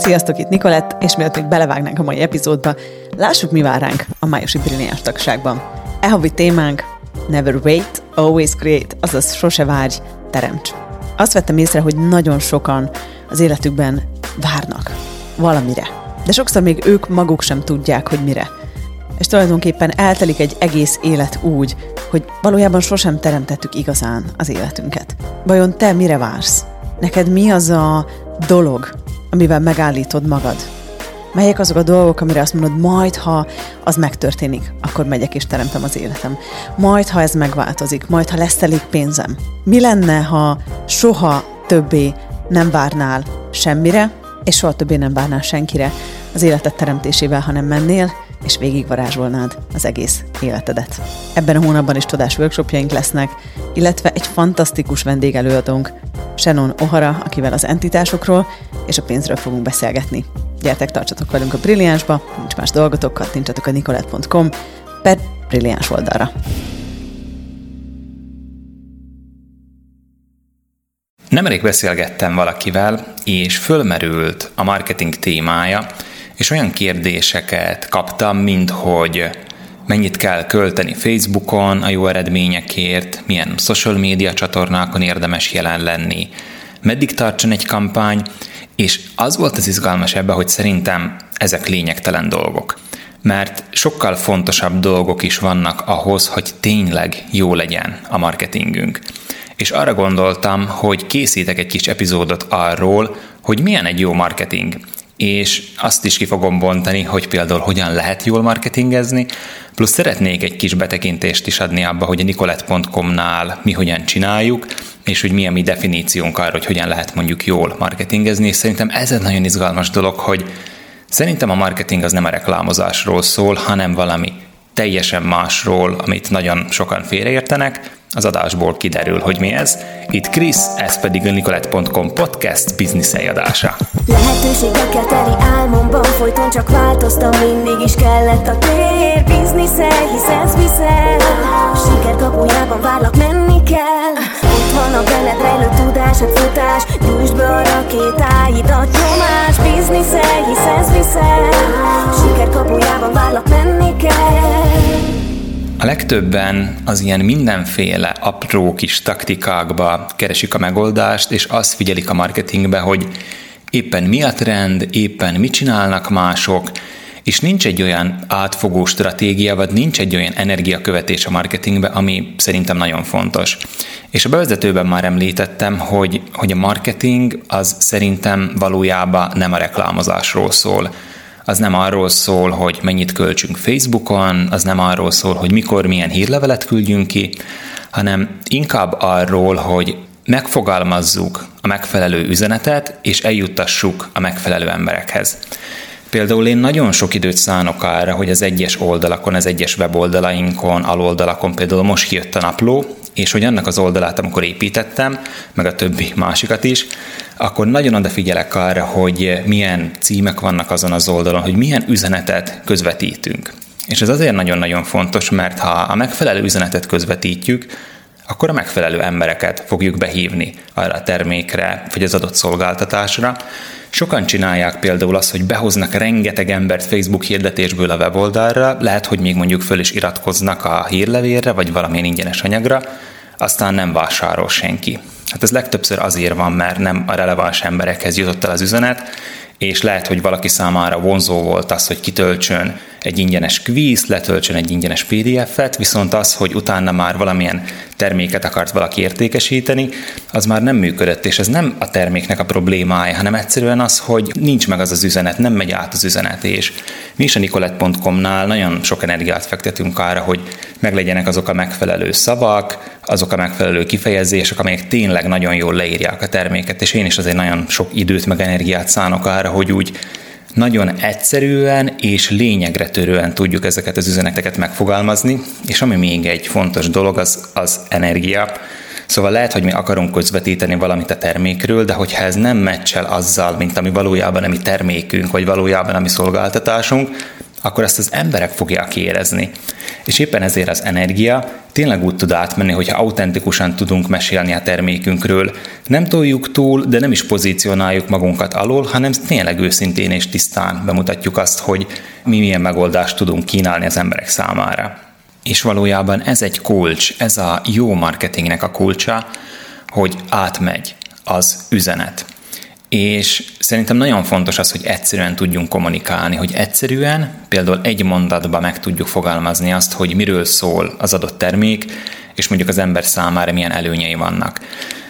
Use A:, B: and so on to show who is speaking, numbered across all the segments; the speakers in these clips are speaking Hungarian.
A: Sziasztok, itt Nikolett, és mielőtt még belevágnánk a mai epizódba, lássuk, mi vár ránk a májusi brilliáns tagságban. E havi témánk Never wait, always create, azaz sose várj, teremts. Azt vettem észre, hogy nagyon sokan az életükben várnak valamire. De sokszor még ők maguk sem tudják, hogy mire. És tulajdonképpen eltelik egy egész élet úgy, hogy valójában sosem teremtettük igazán az életünket. Vajon te mire vársz? Neked mi az a dolog, amivel megállítod magad? Melyek azok a dolgok, amire azt mondod, majd ha az megtörténik, akkor megyek és teremtem az életem. Majd ha ez megváltozik, majd ha lesz elég pénzem. Mi lenne, ha soha többé nem várnál semmire, és soha többé nem várnál senkire az életed teremtésével, hanem mennél, és végigvarázsolnád az egész életedet. Ebben a hónapban is tudás workshopjaink lesznek, illetve egy fantasztikus vendégelőadónk, Shannon O'Hara, akivel az entitásokról és a pénzről fogunk beszélgetni. Gyertek, tartsatok velünk a Brilliánsba, nincs más dolgotok, kattintsatok a nicolette.com per Brilliáns oldalra.
B: Nemrég beszélgettem valakivel, és fölmerült a marketing témája, és olyan kérdéseket kaptam, mint hogy mennyit kell költeni Facebookon a jó eredményekért, milyen social média csatornákon érdemes jelen lenni, meddig tartson egy kampány, és az volt az izgalmas ebben, hogy szerintem ezek lényegtelen dolgok. Mert sokkal fontosabb dolgok is vannak ahhoz, hogy tényleg jó legyen a marketingünk. És arra gondoltam, hogy készítek egy kis epizódot arról, hogy milyen egy jó marketing, és azt is ki fogom bontani, hogy például hogyan lehet jól marketingezni, plusz szeretnék egy kis betekintést is adni abba, hogy a nicolette.com-nál mi hogyan csináljuk, és hogy mi a mi definíciónk arra, hogy hogyan lehet mondjuk jól marketingezni, és szerintem ez egy nagyon izgalmas dolog, hogy szerintem a marketing az nem a reklámozásról szól, hanem valami teljesen másról, amit nagyon sokan félreértenek, az adásból kiderül, hogy mi ez. Itt Krisz, ez pedig a Nicolette.com podcast business adása. Lehetőségekkel teli álmomban folyton csak változtam, mindig is kellett a tér. Bizniszel, hisz viszel A siker kapujában várlak, menni kell. Ott van a benned rejlő tudás, a futás. Gyújtsd be a rakétáidat, nyomás. Bizniszel, hisz viszel A siker kapujában várlak, menni kell a legtöbben az ilyen mindenféle apró kis taktikákba keresik a megoldást, és azt figyelik a marketingbe, hogy éppen mi a trend, éppen mit csinálnak mások, és nincs egy olyan átfogó stratégia, vagy nincs egy olyan energiakövetés a marketingbe, ami szerintem nagyon fontos. És a bevezetőben már említettem, hogy, hogy a marketing az szerintem valójában nem a reklámozásról szól az nem arról szól, hogy mennyit költsünk Facebookon, az nem arról szól, hogy mikor milyen hírlevelet küldjünk ki, hanem inkább arról, hogy megfogalmazzuk a megfelelő üzenetet, és eljuttassuk a megfelelő emberekhez. Például én nagyon sok időt szánok arra, hogy az egyes oldalakon, az egyes weboldalainkon, aloldalakon, például most kijött a napló, és hogy annak az oldalát, amikor építettem, meg a többi másikat is, akkor nagyon odafigyelek arra, hogy milyen címek vannak azon az oldalon, hogy milyen üzenetet közvetítünk. És ez azért nagyon-nagyon fontos, mert ha a megfelelő üzenetet közvetítjük, akkor a megfelelő embereket fogjuk behívni arra a termékre, vagy az adott szolgáltatásra. Sokan csinálják például azt, hogy behoznak rengeteg embert Facebook hirdetésből a weboldalra, lehet, hogy még mondjuk föl is iratkoznak a hírlevélre, vagy valamilyen ingyenes anyagra, aztán nem vásárol senki. Hát ez legtöbbször azért van, mert nem a releváns emberekhez jutott el az üzenet, és lehet, hogy valaki számára vonzó volt az, hogy kitöltsön egy ingyenes kvíz, letöltsön egy ingyenes PDF-et, viszont az, hogy utána már valamilyen terméket akart valaki értékesíteni, az már nem működött, és ez nem a terméknek a problémája, hanem egyszerűen az, hogy nincs meg az az üzenet, nem megy át az üzenet, és mi is a nicolette.com-nál nagyon sok energiát fektetünk arra, hogy meglegyenek azok a megfelelő szavak, azok a megfelelő kifejezések, amelyek tényleg nagyon jól leírják a terméket, és én is azért nagyon sok időt meg energiát szánok arra, hogy úgy nagyon egyszerűen és lényegre törően tudjuk ezeket az üzeneteket megfogalmazni, és ami még egy fontos dolog, az, az energia. Szóval lehet, hogy mi akarunk közvetíteni valamit a termékről, de hogyha ez nem meccsel azzal, mint ami valójában a mi termékünk, vagy valójában a mi szolgáltatásunk, akkor ezt az emberek fogják érezni. És éppen ezért az energia tényleg úgy tud átmenni, hogyha autentikusan tudunk mesélni a termékünkről. Nem toljuk túl, de nem is pozícionáljuk magunkat alól, hanem tényleg őszintén és tisztán bemutatjuk azt, hogy mi milyen megoldást tudunk kínálni az emberek számára. És valójában ez egy kulcs, ez a jó marketingnek a kulcsa, hogy átmegy az üzenet. És szerintem nagyon fontos az, hogy egyszerűen tudjunk kommunikálni, hogy egyszerűen, például egy mondatba meg tudjuk fogalmazni azt, hogy miről szól az adott termék, és mondjuk az ember számára milyen előnyei vannak.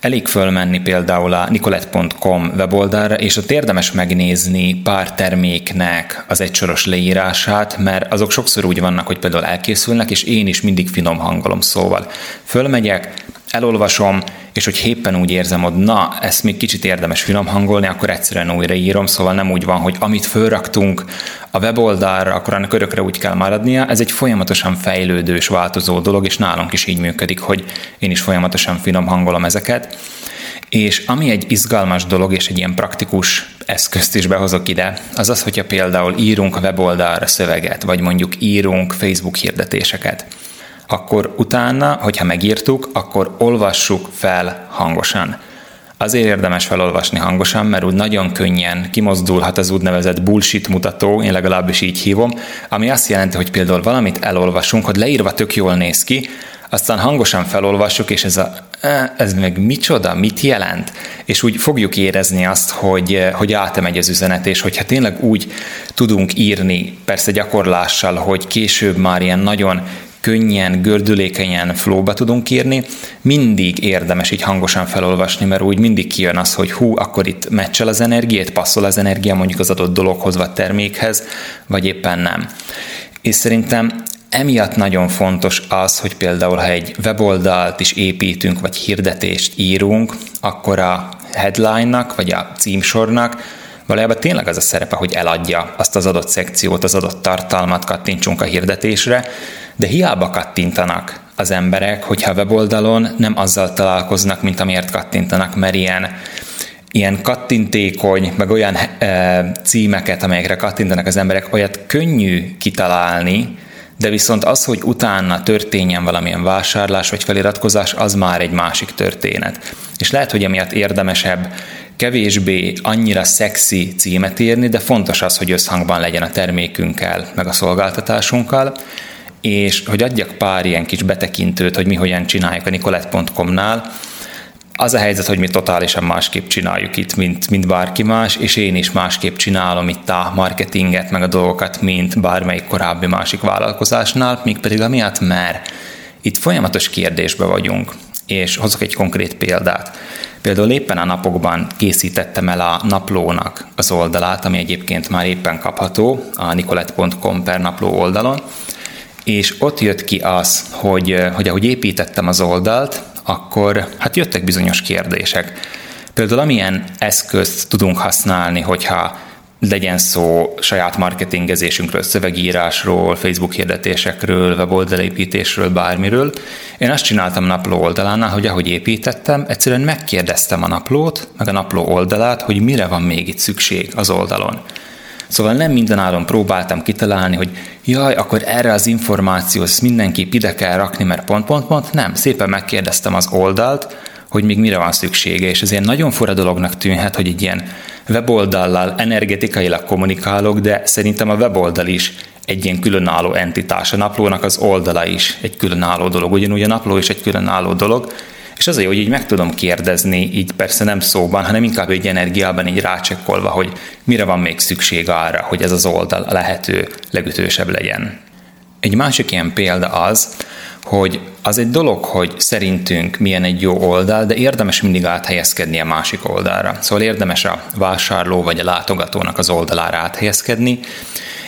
B: Elég fölmenni például a nicolette.com weboldalra, és ott érdemes megnézni pár terméknek az egysoros leírását, mert azok sokszor úgy vannak, hogy például elkészülnek, és én is mindig finom hangolom szóval. Fölmegyek, elolvasom, és hogy éppen úgy érzem, hogy na, ezt még kicsit érdemes finom hangolni, akkor egyszerűen újraírom, szóval nem úgy van, hogy amit fölraktunk a weboldalra, akkor annak örökre úgy kell maradnia. Ez egy folyamatosan fejlődő és változó dolog, és nálunk is így működik, hogy én is folyamatosan finom hangolom ezeket. És ami egy izgalmas dolog, és egy ilyen praktikus eszközt is behozok ide, az az, hogyha például írunk a weboldalra szöveget, vagy mondjuk írunk Facebook hirdetéseket akkor utána, hogyha megírtuk, akkor olvassuk fel hangosan. Azért érdemes felolvasni hangosan, mert úgy nagyon könnyen kimozdulhat az úgynevezett bullshit mutató, én legalábbis így hívom, ami azt jelenti, hogy például valamit elolvasunk, hogy leírva tök jól néz ki, aztán hangosan felolvassuk, és ez a ez meg micsoda, mit jelent? És úgy fogjuk érezni azt, hogy, hogy átemegy az üzenet, és hogyha tényleg úgy tudunk írni, persze gyakorlással, hogy később már ilyen nagyon könnyen, gördülékenyen flóba tudunk írni, mindig érdemes így hangosan felolvasni, mert úgy mindig kijön az, hogy hú, akkor itt meccsel az energiát, passzol az energia mondjuk az adott dologhoz vagy termékhez, vagy éppen nem. És szerintem emiatt nagyon fontos az, hogy például ha egy weboldalt is építünk, vagy hirdetést írunk, akkor a headline-nak, vagy a címsornak valójában tényleg az a szerepe, hogy eladja azt az adott szekciót, az adott tartalmat, kattintsunk a hirdetésre, de hiába kattintanak az emberek, hogyha a weboldalon nem azzal találkoznak, mint amiért kattintanak, mert ilyen ilyen kattintékony, meg olyan e, címeket, amelyekre kattintanak az emberek, olyat könnyű kitalálni, de viszont az, hogy utána történjen valamilyen vásárlás vagy feliratkozás, az már egy másik történet. És lehet, hogy emiatt érdemesebb kevésbé annyira szexi címet írni, de fontos az, hogy összhangban legyen a termékünkkel, meg a szolgáltatásunkkal, és hogy adjak pár ilyen kis betekintőt, hogy mi hogyan csináljuk a nicolette.com-nál, az a helyzet, hogy mi totálisan másképp csináljuk itt, mint, mint bárki más, és én is másképp csinálom itt a marketinget, meg a dolgokat, mint bármelyik korábbi másik vállalkozásnál, még pedig amiatt, mert itt folyamatos kérdésbe vagyunk, és hozok egy konkrét példát. Például éppen a napokban készítettem el a naplónak az oldalát, ami egyébként már éppen kapható a nicolette.com per napló oldalon, és ott jött ki az, hogy, hogy ahogy építettem az oldalt, akkor hát jöttek bizonyos kérdések. Például amilyen eszközt tudunk használni, hogyha legyen szó saját marketingezésünkről, szövegírásról, Facebook hirdetésekről, weboldalépítésről, bármiről. Én azt csináltam napló oldalánál, hogy ahogy építettem, egyszerűen megkérdeztem a naplót, meg a napló oldalát, hogy mire van még itt szükség az oldalon. Szóval nem mindenáron próbáltam kitalálni, hogy jaj, akkor erre az információt mindenki ide kell rakni, mert pont, pont, pont. Nem, szépen megkérdeztem az oldalt, hogy még mire van szüksége, és ez ilyen nagyon fura dolognak tűnhet, hogy egy ilyen weboldallal energetikailag kommunikálok, de szerintem a weboldal is egy ilyen különálló entitás. A naplónak az oldala is egy különálló dolog, ugyanúgy a napló is egy különálló dolog, és azért, hogy így meg tudom kérdezni, így persze nem szóban, hanem inkább egy energiában így rácsekkolva, hogy mire van még szükség arra, hogy ez az oldal a lehető legütősebb legyen. Egy másik ilyen példa az, hogy az egy dolog, hogy szerintünk milyen egy jó oldal, de érdemes mindig áthelyezkedni a másik oldalra. Szóval érdemes a vásárló vagy a látogatónak az oldalára áthelyezkedni,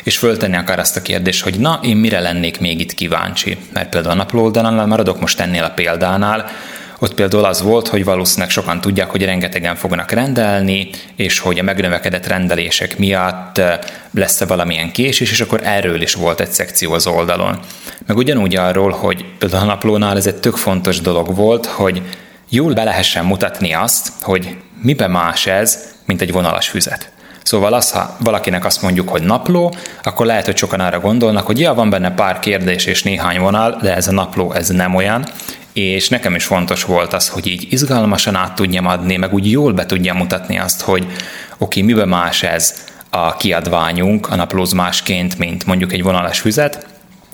B: és föltenni akár azt a kérdést, hogy na, én mire lennék még itt kíváncsi. Mert például a napló oldalán maradok most ennél a példánál, ott például az volt, hogy valószínűleg sokan tudják, hogy rengetegen fognak rendelni, és hogy a megnövekedett rendelések miatt eh, lesz-e valamilyen késés, és akkor erről is volt egy szekció az oldalon. Meg ugyanúgy arról, hogy például a naplónál ez egy tök fontos dolog volt, hogy jól be lehessen mutatni azt, hogy miben más ez, mint egy vonalas füzet. Szóval az, ha valakinek azt mondjuk, hogy napló, akkor lehet, hogy sokan arra gondolnak, hogy ja, van benne pár kérdés és néhány vonal, de ez a napló, ez nem olyan, és nekem is fontos volt az, hogy így izgalmasan át tudjam adni, meg úgy jól be tudjam mutatni azt, hogy oké, okay, miben más ez a kiadványunk, a naplóz másként, mint mondjuk egy vonalas füzet,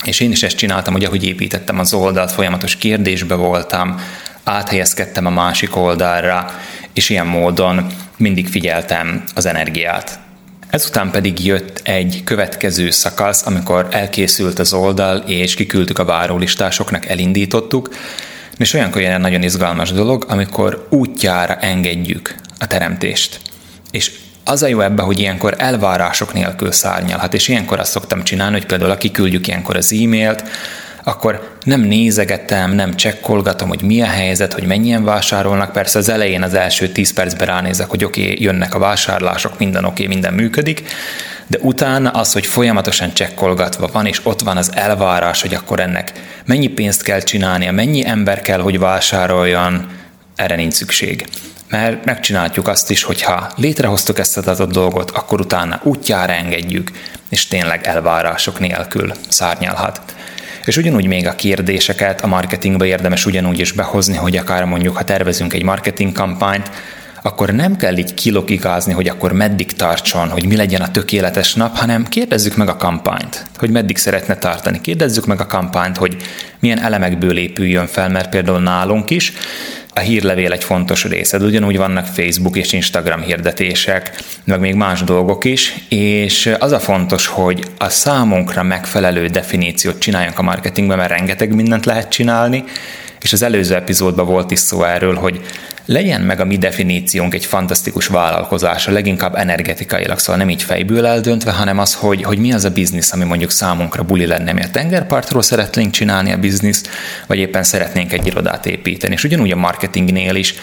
B: és én is ezt csináltam, hogy ahogy építettem az oldalt, folyamatos kérdésbe voltam, áthelyezkedtem a másik oldalra, és ilyen módon mindig figyeltem az energiát. Ezután pedig jött egy következő szakasz, amikor elkészült az oldal, és kiküldtük a várólistásoknak, elindítottuk, és olyankor jön egy nagyon izgalmas dolog, amikor útjára engedjük a teremtést. És az a jó ebben, hogy ilyenkor elvárások nélkül szárnyalhat, és ilyenkor azt szoktam csinálni, hogy például aki küldjük ilyenkor az e-mailt, akkor nem nézegetem, nem csekkolgatom, hogy mi a helyzet, hogy mennyien vásárolnak. Persze az elején az első 10 percben ránézek, hogy oké, okay, jönnek a vásárlások, minden oké, okay, minden működik, de utána az, hogy folyamatosan csekkolgatva van, és ott van az elvárás, hogy akkor ennek mennyi pénzt kell csinálnia, mennyi ember kell, hogy vásároljon, erre nincs szükség. Mert megcsináljuk azt is, hogyha létrehoztuk ezt az adott dolgot, akkor utána útjára engedjük, és tényleg elvárások nélkül szárnyalhat. És ugyanúgy még a kérdéseket a marketingbe érdemes ugyanúgy is behozni, hogy akár mondjuk, ha tervezünk egy marketing kampányt, akkor nem kell így kilogikázni, hogy akkor meddig tartson, hogy mi legyen a tökéletes nap, hanem kérdezzük meg a kampányt, hogy meddig szeretne tartani. Kérdezzük meg a kampányt, hogy milyen elemekből épüljön fel, mert például nálunk is a hírlevél egy fontos része, de ugyanúgy vannak Facebook és Instagram hirdetések, meg még más dolgok is, és az a fontos, hogy a számunkra megfelelő definíciót csináljunk a marketingben, mert rengeteg mindent lehet csinálni, és az előző epizódban volt is szó erről, hogy legyen meg a mi definíciónk egy fantasztikus vállalkozás, a leginkább energetikailag, szóval nem így fejből eldöntve, hanem az, hogy, hogy mi az a biznisz, ami mondjuk számunkra buli lenne, mi a tengerpartról szeretnénk csinálni a bizniszt, vagy éppen szeretnénk egy irodát építeni. És ugyanúgy a marketingnél is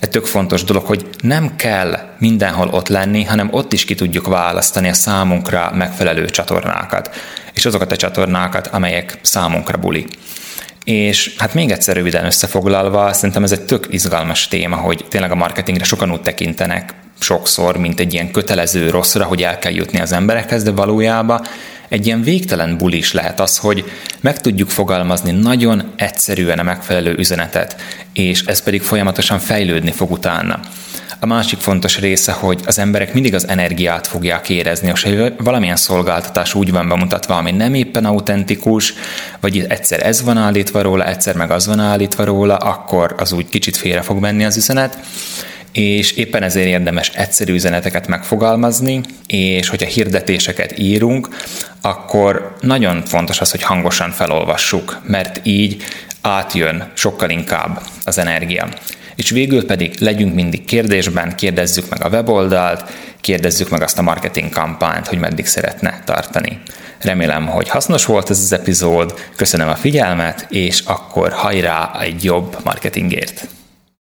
B: egy tök fontos dolog, hogy nem kell mindenhol ott lenni, hanem ott is ki tudjuk választani a számunkra megfelelő csatornákat, és azokat a csatornákat, amelyek számunkra buli. És hát még egyszer röviden összefoglalva, szerintem ez egy tök izgalmas téma, hogy tényleg a marketingre sokan úgy tekintenek sokszor, mint egy ilyen kötelező rosszra, hogy el kell jutni az emberekhez, de valójában egy ilyen végtelen bulis lehet az, hogy meg tudjuk fogalmazni nagyon egyszerűen a megfelelő üzenetet, és ez pedig folyamatosan fejlődni fog utána. A másik fontos része, hogy az emberek mindig az energiát fogják érezni, és hogy valamilyen szolgáltatás úgy van bemutatva, ami nem éppen autentikus, vagy egyszer ez van állítva róla, egyszer meg az van állítva róla, akkor az úgy kicsit félre fog menni az üzenet és éppen ezért érdemes egyszerű üzeneteket megfogalmazni, és hogyha hirdetéseket írunk, akkor nagyon fontos az, hogy hangosan felolvassuk, mert így átjön sokkal inkább az energia. És végül pedig legyünk mindig kérdésben, kérdezzük meg a weboldalt, kérdezzük meg azt a marketing kampányt, hogy meddig szeretne tartani. Remélem, hogy hasznos volt ez az epizód, köszönöm a figyelmet, és akkor hajrá egy jobb marketingért!